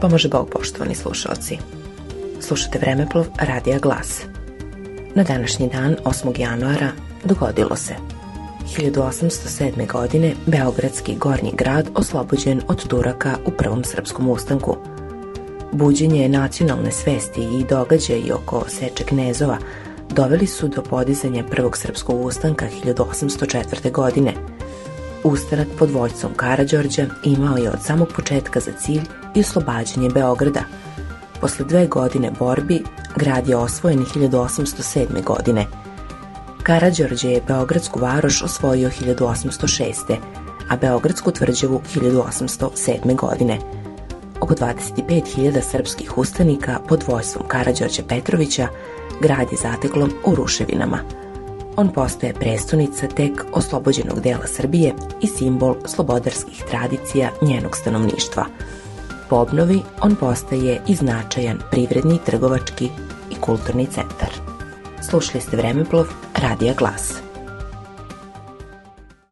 Pomože Bog, poštovani slušalci. Slušate Vremeplov Radija Glas. Na današnji dan, 8. januara, dogodilo se. 1807. godine Beogradski gornji grad oslobođen od Turaka u Prvom srpskom ustanku. Buđenje nacionalne svesti i događaji oko seče knezova doveli su do podizanja Prvog srpskog ustanka 1804. godine – Ustanak pod vojstvom Karađorđa imao je od samog početka za cilj i oslobađanje Beograda. Posle dve godine borbi, grad je osvojen 1807. godine. Karađorđe je Beogradsku varoš osvojio 1806. a Beogradsku tvrđavu 1807. godine. Oko 25.000 srpskih ustanika pod vojstvom Karađorđa Petrovića grad je zateklo u ruševinama – on postaje prestonica tek oslobođenog dela Srbije i simbol slobodarskih tradicija njenog stanovništva. Po obnovi on postaje i značajan privredni, trgovački i kulturni centar. Slušali ste Vremeplov, Radija Glas.